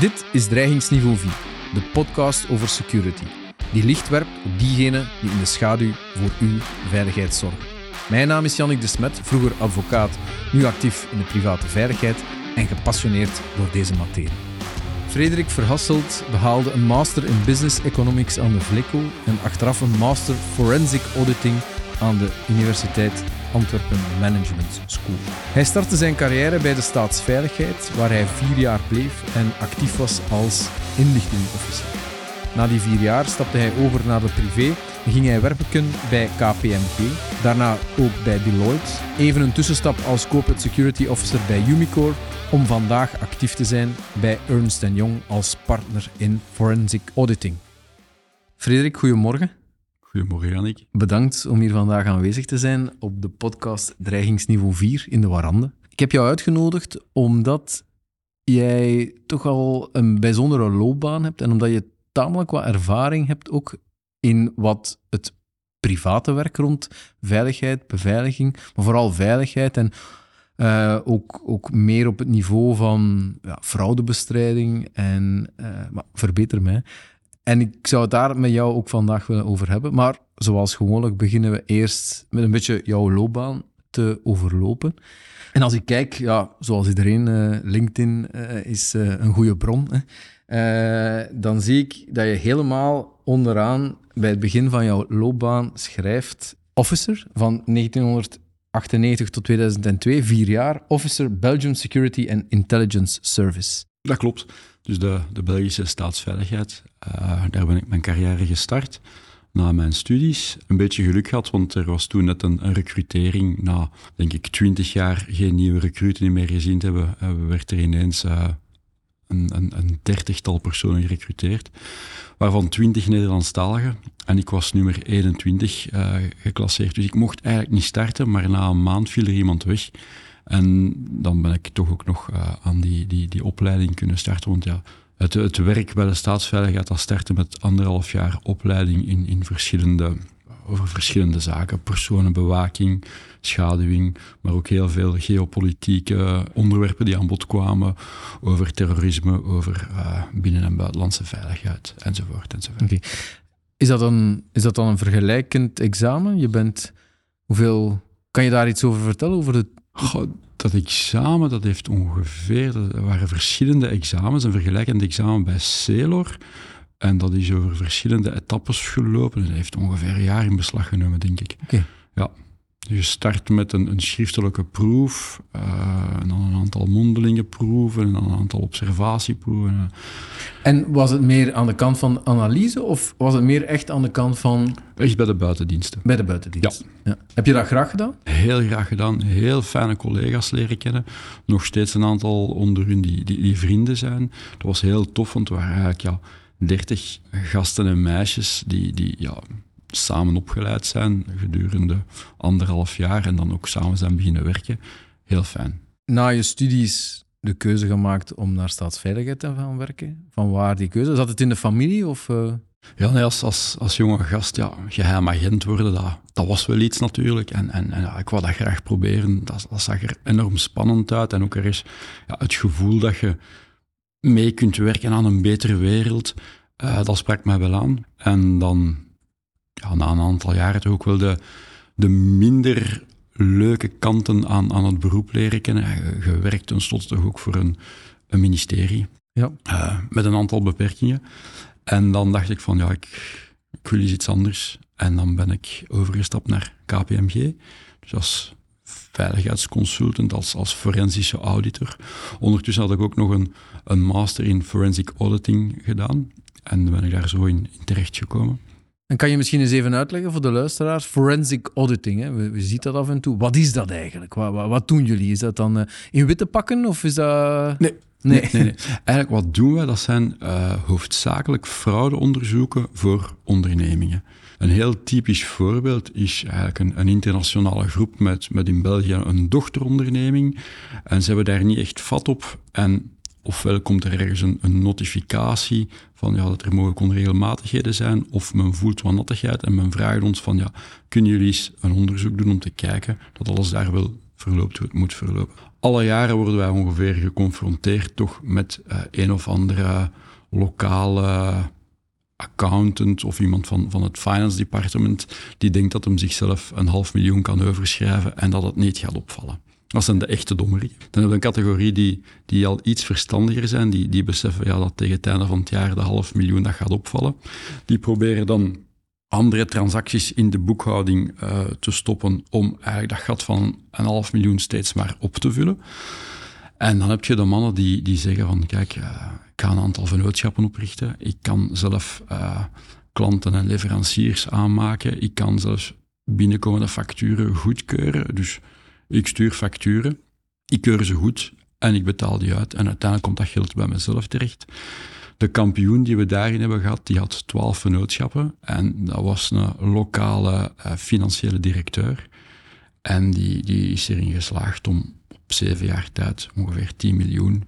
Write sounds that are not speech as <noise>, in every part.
Dit is Dreigingsniveau 4, de podcast over security, die licht werpt op diegenen die in de schaduw voor uw veiligheid zorgen. Mijn naam is Jannik de Smet, vroeger advocaat, nu actief in de private veiligheid en gepassioneerd door deze materie. Frederik Verhasselt behaalde een master in Business Economics aan de VLECO en achteraf een master Forensic Auditing aan de Universiteit Antwerpen Management School. Hij startte zijn carrière bij de Staatsveiligheid, waar hij vier jaar bleef en actief was als inlichtingofficier. Na die vier jaar stapte hij over naar de privé en ging hij werken bij KPMG, daarna ook bij Deloitte. Even een tussenstap als Corporate Security Officer bij Umicore, om vandaag actief te zijn bij Ernst Young als partner in Forensic Auditing. Frederik, goedemorgen. Goedemorgen, Jannik. Bedankt om hier vandaag aanwezig te zijn op de podcast Dreigingsniveau 4 in de Warande. Ik heb jou uitgenodigd omdat jij toch al een bijzondere loopbaan hebt en omdat je tamelijk wat ervaring hebt ook in wat het private werk rond veiligheid, beveiliging, maar vooral veiligheid en uh, ook, ook meer op het niveau van ja, fraudebestrijding en uh, maar verbeter mij. En ik zou het daar met jou ook vandaag willen over hebben. Maar zoals gewoonlijk beginnen we eerst met een beetje jouw loopbaan te overlopen. En als ik kijk, ja, zoals iedereen, uh, LinkedIn uh, is uh, een goede bron. Hè. dan zie ik dat je helemaal onderaan bij het begin van jouw loopbaan schrijft officer van 1998 tot 2002, vier jaar, officer Belgium Security and Intelligence Service. Dat klopt. Dus de, de Belgische staatsveiligheid. Uh, daar ben ik mijn carrière gestart na mijn studies. Een beetje geluk gehad, want er was toen net een, een recrutering. Na, denk ik, twintig jaar geen nieuwe recruten meer gezien te hebben, uh, werd er ineens uh, een, een, een, dertigtal personen gerecruiteerd, waarvan twintig Nederlandstaligen. En ik was nummer 21 geclasseerd, dus ik mocht eigenlijk niet starten, maar na een maand viel er iemand weg. En dan ben ik toch ook nog uh, aan die, die, die opleiding kunnen starten. Want ja, het, het werk bij de staatsveiligheid, dat startte met anderhalf jaar opleiding in, in verschillende, over verschillende zaken. Personenbewaking, schaduwing, maar ook heel veel geopolitieke onderwerpen die aan bod kwamen. Over terrorisme, over uh, binnen- en buitenlandse veiligheid, enzovoort. enzovoort. Okay. Is, dat een, is dat dan een vergelijkend examen? Je bent, hoeveel, kan je daar iets over vertellen, over de Goh, dat examen, dat heeft ongeveer, er waren verschillende examens, een vergelijkend examen bij Celor. En dat is over verschillende etappes gelopen. Dat heeft ongeveer een jaar in beslag genomen, denk ik. Okay. Ja. Je start met een, een schriftelijke proef, uh, en dan een aantal mondelinge proeven, en dan een aantal observatieproeven. En was het meer aan de kant van analyse, of was het meer echt aan de kant van... Echt bij de buitendiensten. Bij de buitendiensten, ja. ja. Heb je dat graag gedaan? Heel graag gedaan. Heel fijne collega's leren kennen. Nog steeds een aantal onder hun die, die, die vrienden zijn. Dat was heel tof, want we waren eigenlijk ja, dertig gasten en meisjes die... die ja, samen opgeleid zijn gedurende anderhalf jaar en dan ook samen zijn beginnen werken. Heel fijn. Na je studies de keuze gemaakt om naar staatsveiligheid te gaan werken? Van waar die keuze? Zat het in de familie of... Uh... Ja, nee, als, als, als jonge gast, ja, geheim agent worden, dat, dat was wel iets natuurlijk. En, en, en ja, ik wou dat graag proberen. Dat, dat zag er enorm spannend uit. En ook er is ja, het gevoel dat je mee kunt werken aan een betere wereld. Uh, dat sprak mij wel aan. En dan ja, na een aantal jaren toch ook wel de, de minder leuke kanten aan, aan het beroep leren kennen. Je werkt tenslotte toch ook voor een, een ministerie. Ja. Uh, met een aantal beperkingen. En dan dacht ik van, ja, ik, ik wil iets anders. En dan ben ik overgestapt naar KPMG. Dus als veiligheidsconsultant, als, als forensische auditor. Ondertussen had ik ook nog een, een master in forensic auditing gedaan. En dan ben ik daar zo in, in terechtgekomen. En kan je misschien eens even uitleggen voor de luisteraars? Forensic auditing, hè? We, we zien dat af en toe. Wat is dat eigenlijk? Wat, wat, wat doen jullie? Is dat dan uh, in witte pakken of is dat... Nee. Nee. nee, nee, nee. Eigenlijk wat doen wij? Dat zijn uh, hoofdzakelijk fraudeonderzoeken voor ondernemingen. Een heel typisch voorbeeld is eigenlijk een, een, internationale groep met, met in België een dochteronderneming. En ze hebben daar niet echt vat op. En ofwel komt er ergens een, notificatie van ja, dat er mogelijk onregelmatigheden zijn, of men voelt wat nattigheid en men vraagt ons van ja, kunnen jullie eens een onderzoek doen om te kijken dat alles daar wel verloopt hoe het moet verlopen. Alle jaren worden wij ongeveer geconfronteerd toch met uh, een of andere lokale accountant of iemand van, van het finance department die denkt dat hem zichzelf een half miljoen kan overschrijven en dat het niet gaat opvallen. Dat zijn de echte dommerie. Dan hebben we een categorie die, die al iets verstandiger zijn, die, die beseffen ja, dat tegen het einde van het jaar de half miljoen dat gaat opvallen. Die proberen dan andere transacties in de boekhouding uh, te stoppen om eigenlijk dat gat van een half miljoen steeds maar op te vullen. En dan heb je de mannen die, die zeggen van kijk, uh, ik ga een aantal vennootschappen oprichten. Ik kan zelf uh, klanten en leveranciers aanmaken. Ik kan zelfs binnenkomende facturen goedkeuren. Dus ik stuur facturen, ik keur ze goed en ik betaal die uit. En uiteindelijk komt dat geld bij mezelf terecht. De kampioen die we daarin hebben gehad, die had twaalf vennootschappen. En dat was een lokale uh, financiële directeur. En die, die is erin geslaagd om op zeven jaar tijd ongeveer 10 miljoen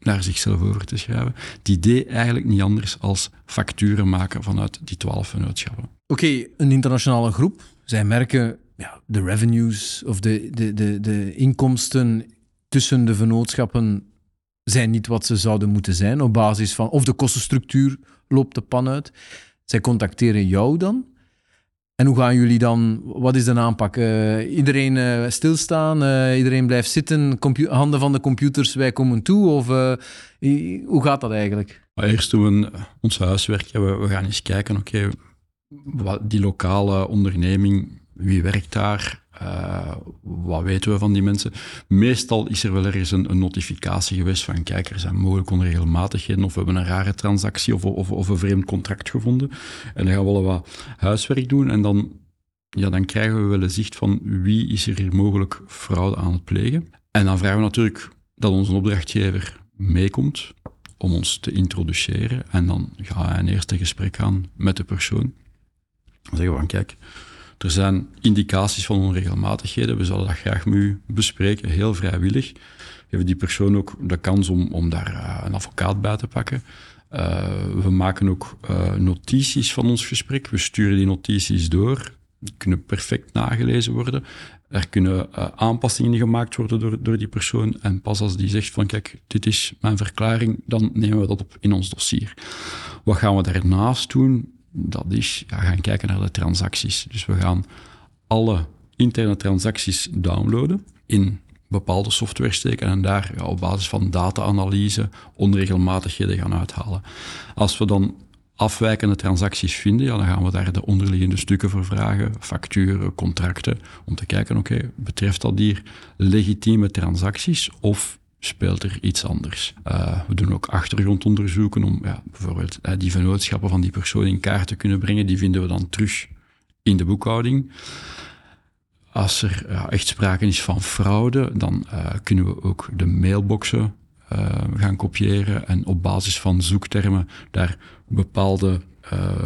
naar zichzelf over te schrijven. Die deed eigenlijk niet anders als facturen maken vanuit die twaalf vennootschappen. Oké, een internationale groep. Zij merken ja, de revenues of de, de, de, de inkomsten tussen de vennootschappen zijn niet wat ze zouden moeten zijn op basis van, of de kostenstructuur loopt de pan uit. Zij contacteren jou dan. En hoe gaan jullie dan, wat is de aanpak? Uh, iedereen uh, stilstaan, uh, iedereen blijft zitten, handen van de computers, wij komen toe? Of hoe gaat dat eigenlijk? Eerst doen we ons huiswerk. We, we gaan eens kijken, oké, okay, die lokale onderneming, wie werkt daar? Uh, wat weten we van die mensen? Meestal is er wel ergens een, een, notificatie geweest van kijk, er zijn mogelijk onregelmatigheden of we hebben een rare transactie of, of, of een vreemd contract gevonden. En dan gaan we wel wat huiswerk doen en dan, ja, dan krijgen we wel een zicht van wie is er hier mogelijk fraude aan het plegen. En dan vragen we natuurlijk dat onze opdrachtgever meekomt om ons te introduceren en dan gaan we een eerste gesprek aan met de persoon. Dan zeggen we van kijk, er zijn indicaties van onregelmatigheden. We zullen dat graag met u bespreken, heel vrijwillig. Geven die persoon ook de kans om, om daar uh, een advocaat bij te pakken. Uh, we maken ook uh, notities van ons gesprek. We sturen die notities door. Die kunnen perfect nagelezen worden. Er kunnen aanpassingen gemaakt worden door, door die persoon. En pas als die zegt van kijk, dit is mijn verklaring, dan nemen we dat op in ons dossier. Wat gaan we daarnaast doen? Dat is gaan kijken naar de transacties. Dus we gaan alle interne transacties downloaden in bepaalde software steken en daar op basis van data-analyse onregelmatigheden gaan uithalen. Als we dan afwijkende transacties vinden, dan gaan we daar de onderliggende stukken voor vragen, facturen, contracten, om te kijken, oké, betreft dat hier legitieme transacties of speelt er iets anders. Uh, we doen ook achtergrondonderzoeken om ja, bijvoorbeeld uh, die vennootschappen van die persoon in kaart te kunnen brengen. Die vinden we dan terug in de boekhouding. Als er ja, echt sprake is van fraude, dan uh, kunnen we ook de mailboxen gaan kopiëren en op basis van zoektermen daar bepaalde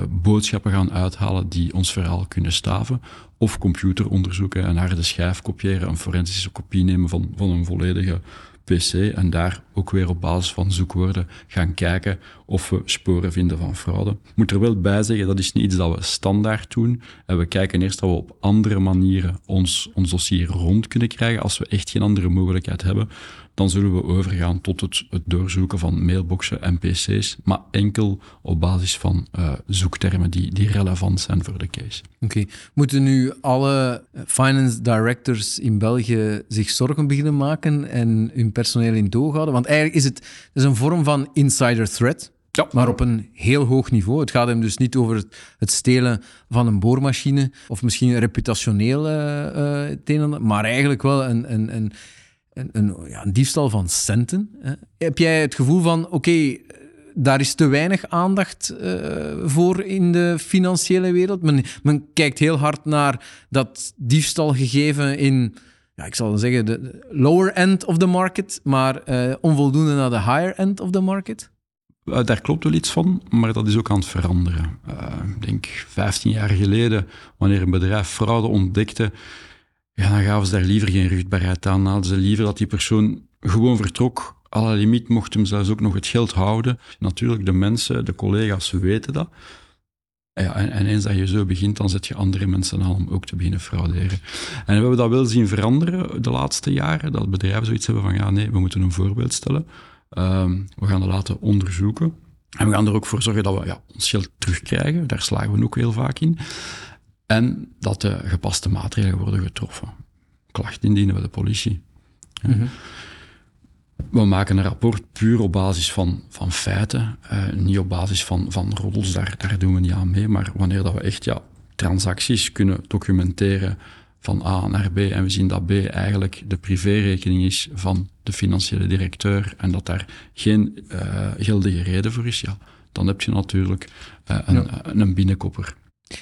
boodschappen gaan uithalen die ons verhaal kunnen staven. Of computeronderzoeken en harde schijf kopiëren, een forensische kopie nemen van, van een volledige PC en daar ook weer op basis van zoekwoorden gaan kijken of we sporen vinden van fraude. Ik moet er wel bij zeggen, dat is niet iets dat we standaard doen. En we kijken eerst dat we op andere manieren ons, ons dossier rond kunnen krijgen. Als we echt geen andere mogelijkheid hebben, dan zullen we overgaan tot het, het doorzoeken van mailboxen en PC's, maar enkel op basis van uh, zoektermen die, die relevant zijn voor de case. Oké. Moeten nu alle finance directors in België zich zorgen beginnen maken en hun personeel in toog houden? Want eigenlijk is het is een vorm van insider threat. Ja. Maar op een heel hoog niveau. Het gaat hem dus niet over het stelen van een boormachine of misschien reputationeel uh, uh, maar eigenlijk wel een, een, een een, ja, diefstal van centen. Hè. Heb jij het gevoel van, oké, daar is te weinig aandacht uh, voor in de financiële wereld? Men, men, kijkt heel hard naar dat diefstalgegeven in, ja, ik zal zeggen, de lower end of the market, maar uh, onvoldoende naar de higher end of the market? Uh, daar klopt wel iets van, maar dat is ook aan het veranderen. ik denk 15 jaar geleden, wanneer een bedrijf fraude ontdekte, ja, dan gaven ze daar liever geen rugbaarheid aan. Hadden ze liever dat die persoon gewoon vertrok. Alle limiet mocht hem zelfs ook nog het geld houden. Natuurlijk, de mensen, de collega's weten dat. Ja, en, en eens dat je zo begint, dan zet je andere mensen aan om ook te beginnen frauderen. En we hebben dat wel zien veranderen de laatste jaren, dat bedrijven zoiets hebben van, ja nee, we moeten een voorbeeld stellen. Ehm, we gaan dat laten onderzoeken. En we gaan er ook voor zorgen dat we ja, ons geld terugkrijgen. Daar slagen we ook heel vaak in. En dat de gepaste maatregelen worden getroffen. Klacht indienen bij de politie. Mhm. We maken een rapport puur op basis van, van feiten, uh, niet op basis van, van roddels, daar, daar doen we niet aan mee. Maar wanneer dat we echt ja, transacties kunnen documenteren van A naar B en we zien dat B eigenlijk de privérekening is van de financiële directeur en dat daar geen uh, geldige reden voor is, ja, dan heb je natuurlijk uh, een, ja. een binnenkopper.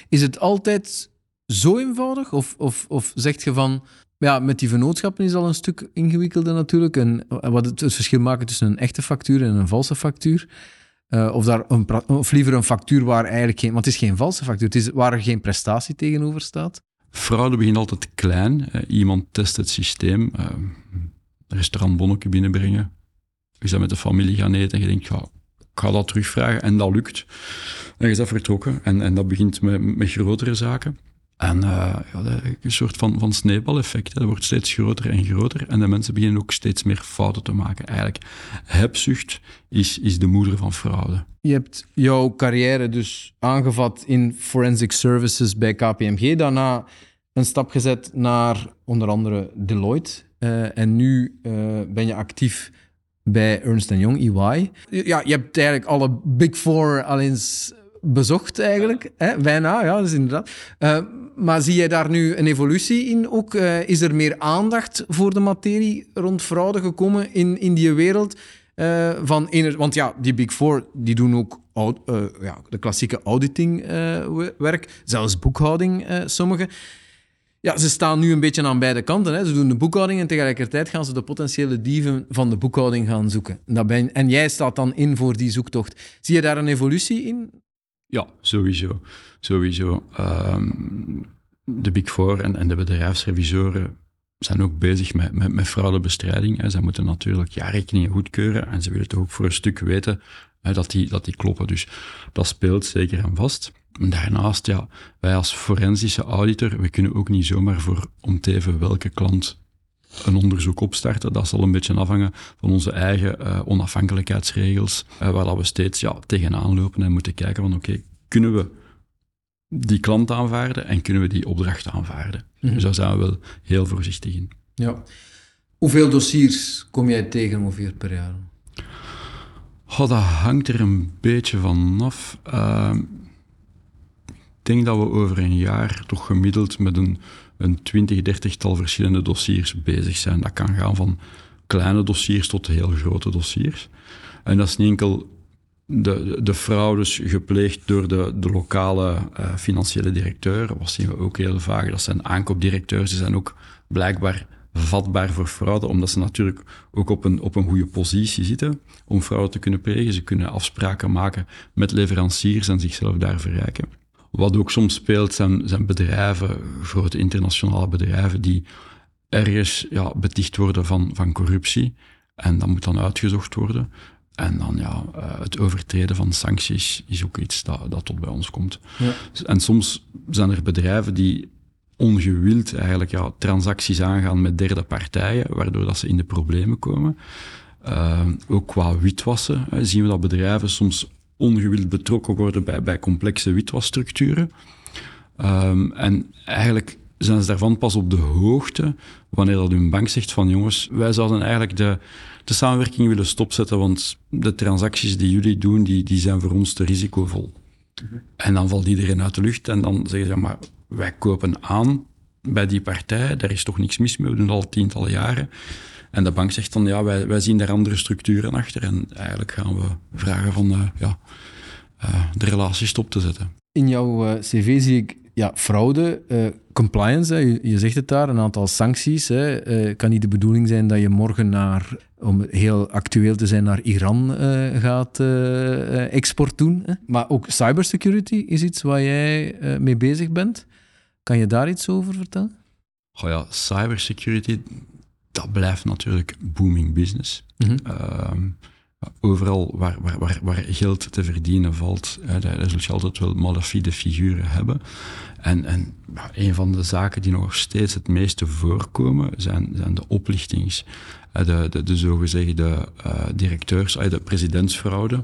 Is het altijd zo eenvoudig? Of, of, of zeg je van, ja, met die vennootschappen is al een stuk ingewikkelder natuurlijk. En wat het, verschil maken tussen een echte factuur en een valse factuur. Uh, of, daar een, of liever een factuur waar eigenlijk geen... Want het is geen valse factuur, het is waar er geen prestatie tegenover staat. Fraude begint altijd klein. Uh, iemand test het systeem. Uh, een restaurantbonnetje binnenbrengen. Je bent met de familie gaan eten en je denkt, ja, ga dat terugvragen. En dat lukt. En je bent vertrokken. En, en dat begint met, met grotere zaken. En uh, ja, een soort van, van sneeuwbaleffect. Dat wordt steeds groter en groter. En de mensen beginnen ook steeds meer fouten te maken. Eigenlijk, hebzucht is, is de moeder van fraude. Je hebt jouw carrière dus aangevat in forensic services bij KPMG. Daarna een stap gezet naar onder andere Deloitte. Uh, en nu uh, ben je actief bij Ernst Young, EY. Ja, je hebt eigenlijk alle Big Four al eens bezocht eigenlijk. Hè? Bijna, ja, dat is inderdaad. Uh, maar zie jij daar nu een evolutie in ook? Uh, is er meer aandacht voor de materie rond fraude gekomen in, in die wereld? Uh, van want ja, die Big Four die doen ook ja, de klassieke auditingwerk, zelfs boekhouding, sommigen. Ja, ze staan nu een beetje aan beide kanten. Hè. Ze doen de boekhouding en tegelijkertijd gaan ze de potentiële dieven van de boekhouding gaan zoeken. Dat ben, en jij staat dan in voor die zoektocht. Zie je daar een evolutie in? Ja, sowieso. sowieso. Um, de Big Four en, en, de bedrijfsrevisoren zijn ook bezig met, met, met fraudebestrijding. Hè. Zij moeten natuurlijk jaarrekeningen goedkeuren en ze willen toch ook voor een stuk weten hè, dat, die, dat die kloppen. Dus dat speelt zeker en vast. Daarnaast, ja, wij als forensische auditor, we kunnen ook niet zomaar voor om te even welke klant een onderzoek opstarten. Dat zal een beetje afhangen van onze eigen uh, onafhankelijkheidsregels, uh, waar dat we steeds ja, tegenaan lopen en moeten kijken van oké, okay, kunnen we die klant aanvaarden en kunnen we die opdracht aanvaarden? Mm-hmm. Dus daar zijn we wel heel voorzichtig in. Ja. Hoeveel dossiers kom jij tegen ongeveer per jaar? Oh, dat hangt er een beetje van af. Uh, ik denk dat we over een jaar toch gemiddeld met een een twintig, dertigtal verschillende dossiers bezig zijn. Dat kan gaan van kleine dossiers tot heel grote dossiers. En dat is niet enkel de, de fraudes gepleegd door de, de lokale uh, financiële directeur. Wat zien we ook heel vaak. Dat zijn aankoopdirecteurs. Ze zijn ook blijkbaar vatbaar voor fraude, omdat ze natuurlijk ook op een, op een goede positie zitten om fraude te kunnen plegen. Ze kunnen afspraken maken met leveranciers en zichzelf daar verrijken. Wat ook soms speelt, zijn, zijn bedrijven, grote internationale bedrijven, die ergens ja, beticht worden van, van corruptie. En dat moet dan uitgezocht worden. En dan ja, uh, het overtreden van sancties is ook iets dat, dat tot bij ons komt. Ja. En soms zijn er bedrijven die ongewild eigenlijk ja, transacties aangaan met derde partijen, waardoor dat ze in de problemen komen. Uh, ook qua witwassen uh, zien we dat bedrijven soms ongewild betrokken worden bij, bij complexe witwasstructuren. Um, en eigenlijk zijn ze daarvan pas op de hoogte wanneer dat hun bank zegt van jongens, wij zouden eigenlijk de, de samenwerking willen stopzetten, want de transacties die jullie doen, die, die zijn voor ons te risicovol. En dan valt iedereen uit de lucht en dan zeggen ze, maar wij kopen aan bij die partij, daar is toch niks mis mee, we doen al tientallen jaren. En de bank zegt dan, ja, wij, wij zien daar andere structuren achter. En eigenlijk gaan we vragen van, uh, ja, uh, de relatie stop te zetten. In jouw uh, cv zie ik ja, fraude, compliance, hè, je, je, zegt het daar, een aantal sancties. Het kan niet de bedoeling zijn dat je morgen naar, om heel actueel te zijn, naar Iran gaat export doen. Hè? Maar ook cybersecurity is iets waar jij mee bezig bent. Kan je daar iets over vertellen? Oh ja, cybersecurity, dat blijft natuurlijk booming business. Mm -hmm. uh, overal waar, waar, waar, waar geld te verdienen valt, hè, daar zul je altijd wel malafide figuren hebben. En, en een van de zaken die nog steeds het meeste voorkomen, zijn, zijn de oplichtings, de, de, de zogezegde uh, directeurs, de presidentsfraude.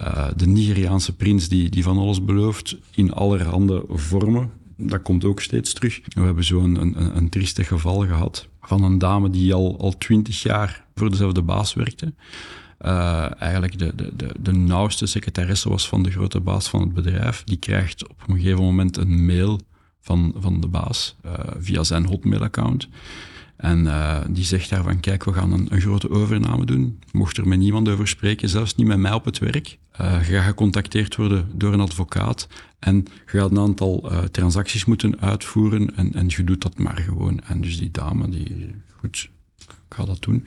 Uh, de Nigeriaanse prins die, die van alles belooft in allerhande vormen. Dat komt ook steeds terug. We hebben zo'n een, een, een triestig geval gehad van een dame die al, al twintig jaar voor dezelfde baas werkte. Uh, eigenlijk de, de, de, de nauwste secretaresse was van de grote baas van het bedrijf. Die krijgt op een gegeven moment een mail van, van de baas uh, via zijn Hotmail-account. En uh, die zegt daarvan, kijk, we gaan een, een, grote overname doen. Mocht er met niemand over spreken, zelfs niet met mij op het werk. Uh, je gaat gecontacteerd worden door een advocaat en je gaat een aantal uh, transacties moeten uitvoeren en, en je doet dat maar gewoon. En dus die dame, die, goed, ik ga dat doen.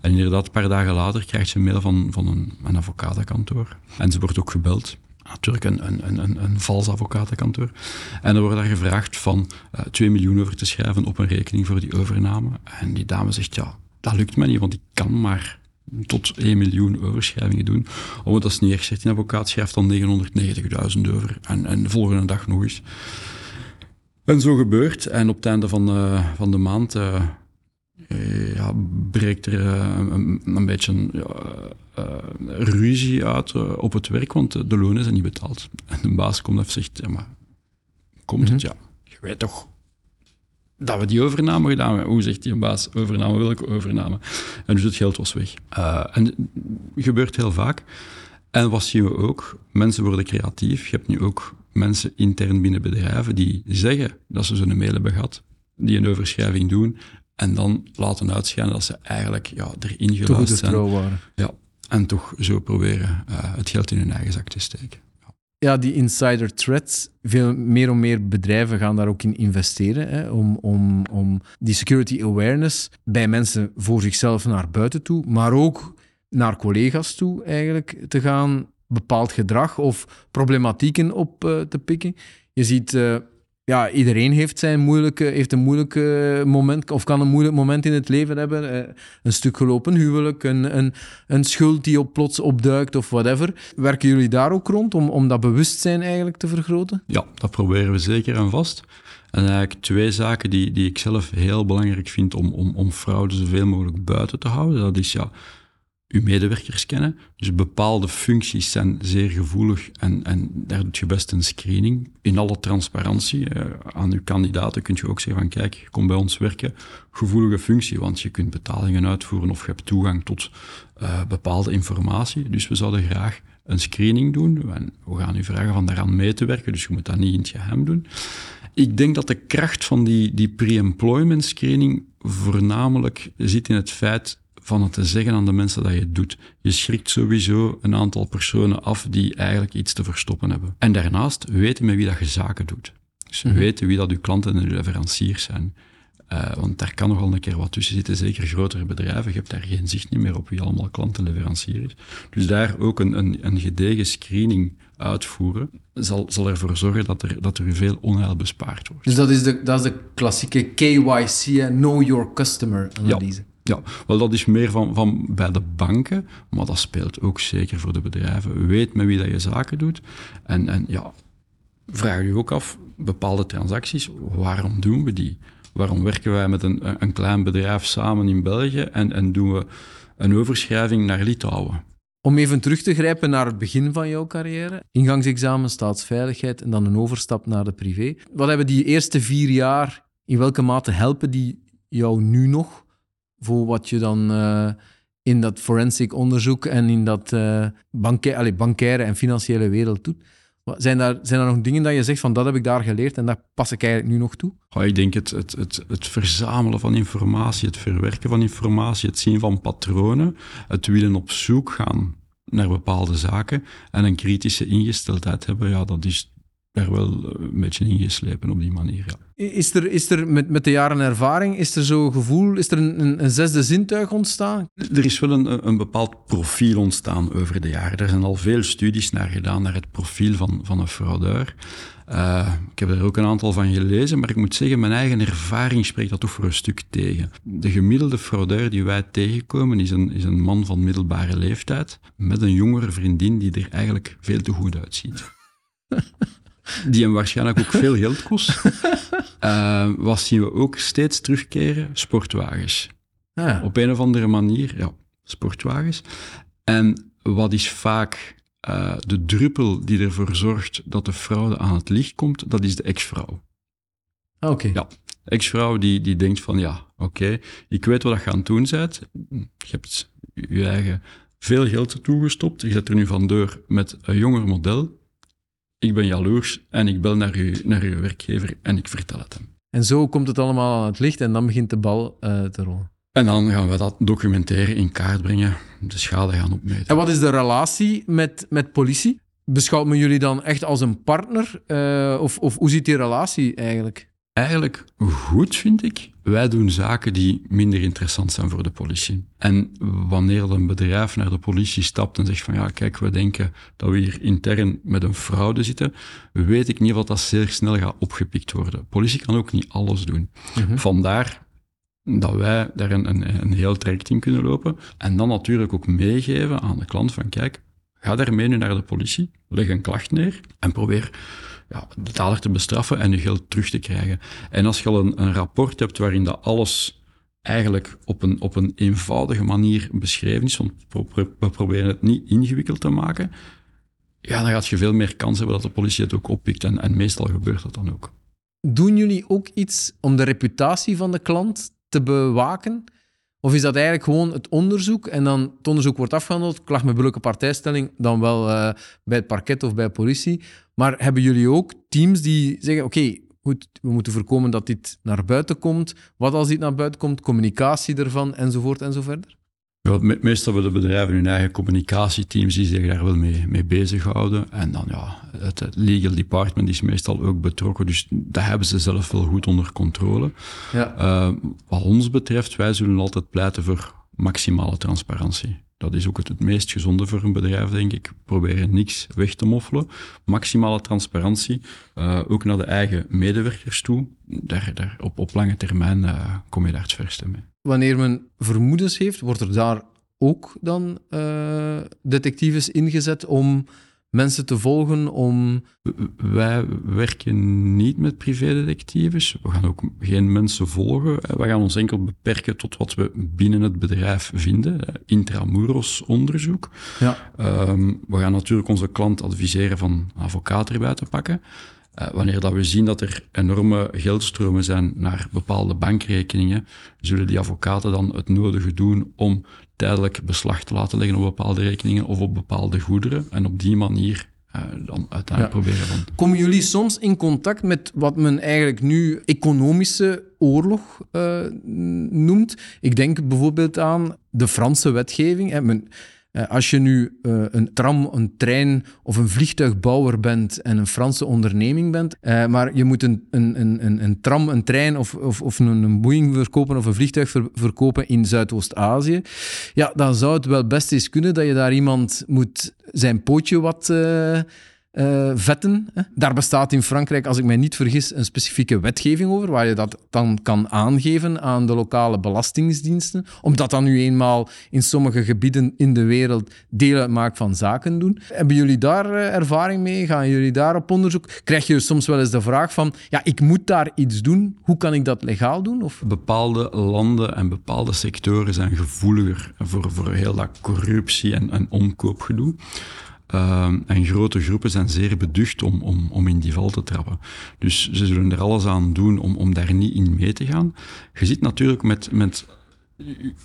En inderdaad, een paar dagen later krijgt ze een mail van, van een, advocatenkantoor. En ze wordt ook gebeld natuurlijk een, een, een, een vals advocatenkantoor. En er wordt daar gevraagd van uh, 2 miljoen over te schrijven op een rekening voor die overname. En die dame zegt, ja, dat lukt me niet, want ik kan maar tot 1 miljoen overschrijvingen doen. Omdat dat is niet echt zegt, een advocaat schrijft dan 990.000 over. En, en de volgende dag nog eens. En zo gebeurt. En op het einde van, uh, van de maand uh, uh, ja, breekt er een, een, beetje ruzie uit op het werk, want de lonen zijn niet betaald. En de baas komt en zegt, ja, maar komt het? Ja, je weet toch dat we die overname gedaan hebben. Hoe zegt die baas? Overname, welke overname? En dus het geld was weg. Uh, en gebeurt heel vaak. En wat zien we ook? Mensen worden creatief. Je hebt nu ook mensen intern binnen bedrijven die zeggen dat ze zo'n mail hebben gehad, die een overschrijving doen, en dan laten uitschijnen dat ze eigenlijk ja, erin geluisterd zijn. Waren. Ja, en toch zo proberen uh, het geld in hun eigen zak te steken ja, die insider threats, veel meer en meer bedrijven gaan daar ook in investeren. Hè, om, om, om die security awareness bij mensen voor zichzelf naar buiten toe, maar ook naar collega's toe eigenlijk te gaan bepaald gedrag of problematieken op uh, te pikken. Je ziet uh, ja, iedereen heeft, zijn moeilijke, heeft een moeilijk moment, of kan een moeilijk moment in het leven hebben. Uh, een stuk gelopen huwelijk, een, een, een schuld die op plots opduikt of whatever. Werken jullie daar ook rond om, om dat bewustzijn eigenlijk te vergroten? Ja, dat proberen we zeker en vast. En eigenlijk twee zaken die, die ik zelf heel belangrijk vind om, om, om fraude zoveel mogelijk buiten te houden. Dat is ja, uw medewerkers kennen. Dus bepaalde functies zijn zeer gevoelig en, en daar doet je best een screening. In alle transparantie uh, aan uw kandidaten kun je ook zeggen van kijk, kom bij ons werken, gevoelige functie, want je kunt betalingen uitvoeren of je hebt toegang tot uh, bepaalde informatie. Dus we zouden graag een screening doen. En we gaan u vragen van daaraan mee te werken, dus je moet dat niet in het geheim doen. Ik denk dat de kracht van die, die pre-employment screening voornamelijk zit in het feit van het te zeggen aan de mensen dat je het doet. Je schrikt sowieso een aantal personen af die eigenlijk iets te verstoppen hebben. En daarnaast weten met wie dat je zaken doet. Dus mm -hmm. weten wie dat uw klanten en uw leveranciers zijn. Uh, want daar kan nogal een keer wat tussen zitten, zeker grotere bedrijven. Je hebt daar geen zicht meer op wie allemaal klanten en leverancier is. Dus daar ook een, een, een gedegen screening uitvoeren, zal, zal ervoor zorgen dat er, dat er veel onheil bespaard wordt. Dus dat is de, dat is de klassieke KYC, Know Your Customer analyse. Ja. Ja, wel dat is meer van, van bij de banken, maar dat speelt ook zeker voor de bedrijven. Weet met wie dat je zaken doet. En, en ja, vraag je ook af, bepaalde transacties, waarom doen we die? Waarom werken wij met een, een klein bedrijf samen in België en, en doen we een overschrijving naar Litouwen? Om even terug te grijpen naar het begin van jouw carrière. Ingangsexamen, staatsveiligheid en dan een overstap naar de privé. Wat hebben die eerste vier jaar, in welke mate helpen die jou nu nog voor wat je dan uh, in dat forensic onderzoek en in dat uh, banka allez, bankaire en financiële wereld doet. Zijn daar, zijn er nog dingen dat je zegt van dat heb ik daar geleerd en daar pas ik eigenlijk nu nog toe? Oh, ik denk het, het, het, het verzamelen van informatie, het verwerken van informatie, het zien van patronen, het willen op zoek gaan naar bepaalde zaken en een kritische ingesteldheid hebben, ja, dat is daar wel eh, een beetje in geslepen op die manier, ja. Is er, is er met, met de jaren ervaring, is er zo'n gevoel, is er een, een, een, zesde zintuig ontstaan? Er is wel een, een bepaald profiel ontstaan over de jaren. Er zijn al veel studies naar gedaan, naar het profiel van, van een fraudeur. Uh, ik heb er ook een aantal van gelezen, maar ik moet zeggen, mijn eigen ervaring spreekt dat toch voor een stuk tegen. De gemiddelde fraudeur die wij tegenkomen is een, is een man van middelbare leeftijd met een jongere vriendin die er eigenlijk veel te goed uitziet. <laughs> die hem waarschijnlijk ook veel geld kost. Uh, <laughs> wat zien we ook steeds terugkeren? Sportwagens. Ah. Op een of andere manier, ja, sportwagens. En wat is vaak uh, de druppel die ervoor zorgt dat de fraude aan het licht komt, dat is de ex-vrouw. Ah, oké. Ja, ex-vrouw die, die denkt van, ja, oké, ik weet wat je aan het doen bent. Je hebt je eigen veel geld toegestopt. Je zet er nu van deur met een jonger model. Ik ben jaloers en ik bel naar, u, naar uw werkgever en ik vertel het hem. En zo komt het allemaal aan het licht en dan begint de bal uh, te rollen. En dan gaan we dat documenteren, in kaart brengen, de schade gaan opmeten. En wat is de relatie met, met politie? Beschouwt men jullie dan echt als een partner? Uh, of, of hoe ziet die relatie eigenlijk? Eigenlijk goed, vind ik. Wij doen zaken die minder interessant zijn voor de politie. En wanneer een bedrijf naar de politie stapt en zegt van ja, kijk, we denken dat we hier intern met een fraude zitten, weet ik niet of dat zeer snel gaat opgepikt worden. politie kan ook niet alles doen. Mm Vandaar dat wij daar een, een, een heel traject in kunnen lopen. En dan natuurlijk ook meegeven aan de klant van kijk, ga daarmee nu naar de politie, leg een klacht neer en probeer ja, de dader te bestraffen en je geld terug te krijgen. En als je al een, een rapport hebt waarin dat alles eigenlijk op een, op een eenvoudige manier beschreven is, want we proberen het niet ingewikkeld te maken, ja, dan gaat je veel meer kans hebben dat de politie het ook oppikt. En, en meestal gebeurt dat dan ook. Doen jullie ook iets om de reputatie van de klant te bewaken? Of is dat eigenlijk gewoon het onderzoek en dan het onderzoek wordt afgehandeld, klacht met bulke partijstelling, dan wel uh, bij het parket of bij politie. Maar hebben jullie ook teams die zeggen, oké, goed, we moeten voorkomen dat dit naar buiten komt. Wat als dit naar buiten komt, communicatie ervan, enzovoort en zo verder? Ja, meestal hebben de bedrijven hun eigen communicatieteams die zich daar wel mee, mee bezighouden. En dan ja, het, legal department is meestal ook betrokken, dus dat hebben ze zelf wel goed onder controle. Ja. Uh, wat ons betreft, wij zullen altijd pleiten voor maximale transparantie. Dat is ook het, meest gezonde voor een bedrijf, denk ik. Proberen niks weg te moffelen. Maximale transparantie, uh, ook naar de eigen medewerkers toe. Daar, daar, op, op lange termijn uh, kom je daar het verste mee wanneer men vermoedens heeft, wordt er daar ook dan uh, detectives ingezet om mensen te volgen om... Wij werken niet met privédetectives. We gaan ook geen mensen volgen. We gaan ons enkel beperken tot wat we binnen het bedrijf vinden. Intramuros onderzoek. Ja. Um, we gaan natuurlijk onze klant adviseren van advocaat erbij te pakken. Uh, wanneer dat we zien dat er enorme geldstromen zijn naar bepaalde bankrekeningen, zullen die advocaten dan het nodige doen om tijdelijk beslag te laten leggen op bepaalde rekeningen of op bepaalde goederen. En op die manier uh, dan uiteindelijk proberen van. Komen jullie soms in contact met wat men eigenlijk nu economische oorlog uh, noemt? Ik denk bijvoorbeeld aan de Franse wetgeving. Hè. Men, als je nu uh, een tram, een trein of een vliegtuigbouwer bent en een Franse onderneming bent, uh, maar je moet een, een, een, een tram, een trein of, of, of een, Boeing verkopen of een vliegtuig ver, verkopen in Zuidoost-Azië, ja, dan zou het wel best eens kunnen dat je daar iemand moet zijn pootje wat Hè. Daar bestaat in Frankrijk, als ik mij niet vergis, een specifieke wetgeving over, waar je dat dan kan aangeven aan de lokale belastingdiensten, omdat dat nu eenmaal in sommige gebieden in de wereld deel uitmaakt van zaken doen. Hebben jullie daar uh, ervaring mee? Gaan jullie daar op onderzoek? Krijg je soms wel eens de vraag van, ja, ik moet daar iets doen, hoe kan ik dat legaal doen? Of? Bepaalde landen en bepaalde sectoren zijn gevoeliger voor, voor heel dat corruptie en, en omkoopgedoe. Uh, en grote groepen zijn zeer beducht om, om, om in die val te trappen. Dus ze zullen er alles aan doen om, om daar niet in mee te gaan. Je zit natuurlijk met, met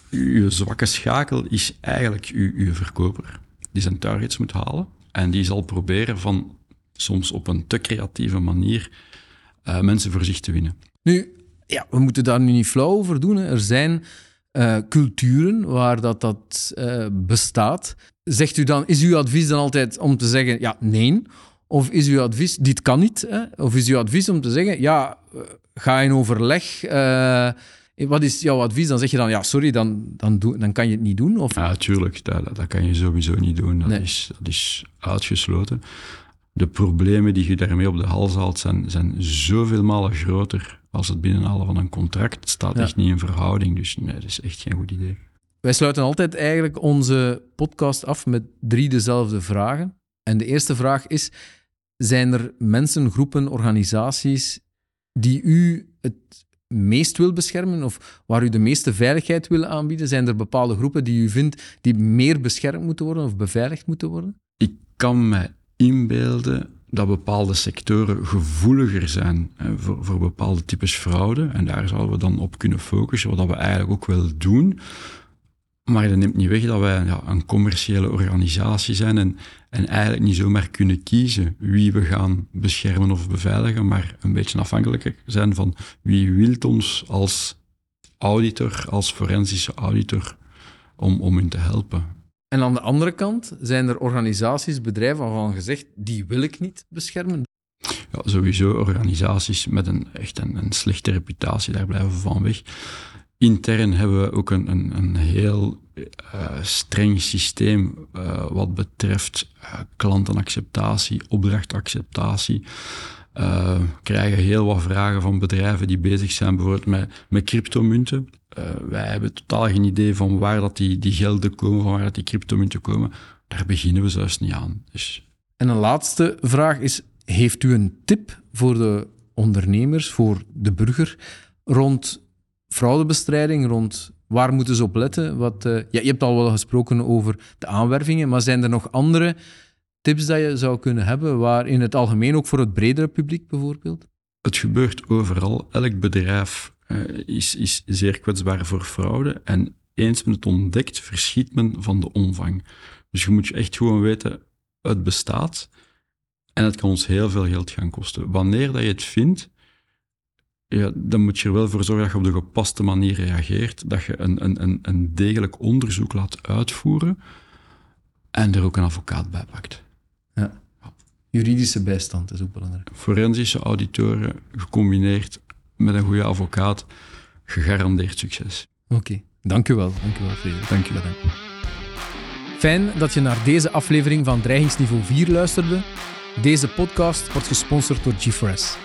je zwakke schakel is eigenlijk uw verkoper, die zijn targets moet halen. En die zal proberen van soms op een te creatieve manier uh, mensen voor zich te winnen. Nu, ja, we moeten daar nu niet flauw over doen. Er zijn uh, culturen waar dat, dat uh, bestaat. Zegt u dan, is uw advies dan altijd om te zeggen ja, nee? Of is uw advies, dit kan niet, hè? of is uw advies om te zeggen, ja, eh, ga in overleg. eh, wat is jouw advies? Dan zeg je dan, ja, sorry, dan, dan, doe, dan kan je het niet doen. Of, Ja, tuurlijk, dat, dat, dat kan je sowieso niet doen. Dat, Nee. is, dat is uitgesloten. De problemen die je daarmee op de hals haalt zijn, zijn zoveel malen groter als het binnenhalen van een contract. Staat Ja. echt niet in verhouding, dus nee, dat is echt geen goed idee. Wij sluiten altijd eigenlijk onze podcast af met drie dezelfde vragen. En de eerste vraag is: zijn er mensen, groepen, organisaties die u het meest wil beschermen of waar u de meeste veiligheid wil aanbieden? Zijn er bepaalde groepen die u vindt die meer beschermd moeten worden of beveiligd moeten worden? Ik kan me inbeelden dat bepaalde sectoren gevoeliger zijn hè, voor, voor bepaalde types fraude. En daar zouden we dan op kunnen focussen, wat we eigenlijk ook wel doen. Maar dat neemt niet weg dat wij ja, een commerciële organisatie zijn en, en eigenlijk niet zomaar kunnen kiezen wie we gaan beschermen of beveiligen, maar een beetje afhankelijk zijn van wie wil ons als auditor, als forensische auditor, om, om hun te helpen. En aan de andere kant zijn er organisaties, bedrijven waarvan gezegd, die wil ik niet beschermen. ja, sowieso organisaties met een, echt een, slechte reputatie, daar blijven we van weg. Intern hebben we ook een, een, een heel eh, streng systeem eh, wat betreft eh, klantenacceptatie, opdrachtacceptatie. We krijgen heel wat vragen van bedrijven die bezig zijn bijvoorbeeld met, met cryptomunten. Eh, wij hebben totaal geen idee van waar dat die, die gelden komen, van waar dat die cryptomunten komen. Daar beginnen we zelfs niet aan. Dus En een laatste vraag is: heeft u een tip voor de ondernemers, voor de burger, rond fraudebestrijding, rond waar moeten ze op letten? Wat, eh, ja, je hebt al wel gesproken over de aanwervingen, maar zijn er nog andere tips dat je zou kunnen hebben, waar in het algemeen ook voor het bredere publiek bijvoorbeeld? Het gebeurt overal. Elk bedrijf eh, is, is zeer kwetsbaar voor fraude. En eens men het ontdekt, verschiet men van de omvang. Dus je moet je echt gewoon weten, het bestaat. En het kan ons heel veel geld gaan kosten. Wanneer dat je het vindt, ja, dan moet je er wel voor zorgen dat je op de gepaste manier reageert. Dat je een, een, een, een degelijk onderzoek laat uitvoeren. En er ook een advocaat bij pakt. Ja. Juridische bijstand is ook belangrijk. forensische auditoren gecombineerd met een goede advocaat, gegarandeerd succes. Oké, dank u wel. Dank u wel, Frederik. Dank je. Bedankt. Fijn dat je naar deze aflevering van Dreigingsniveau 4 luisterde. Deze podcast wordt gesponsord door G4S.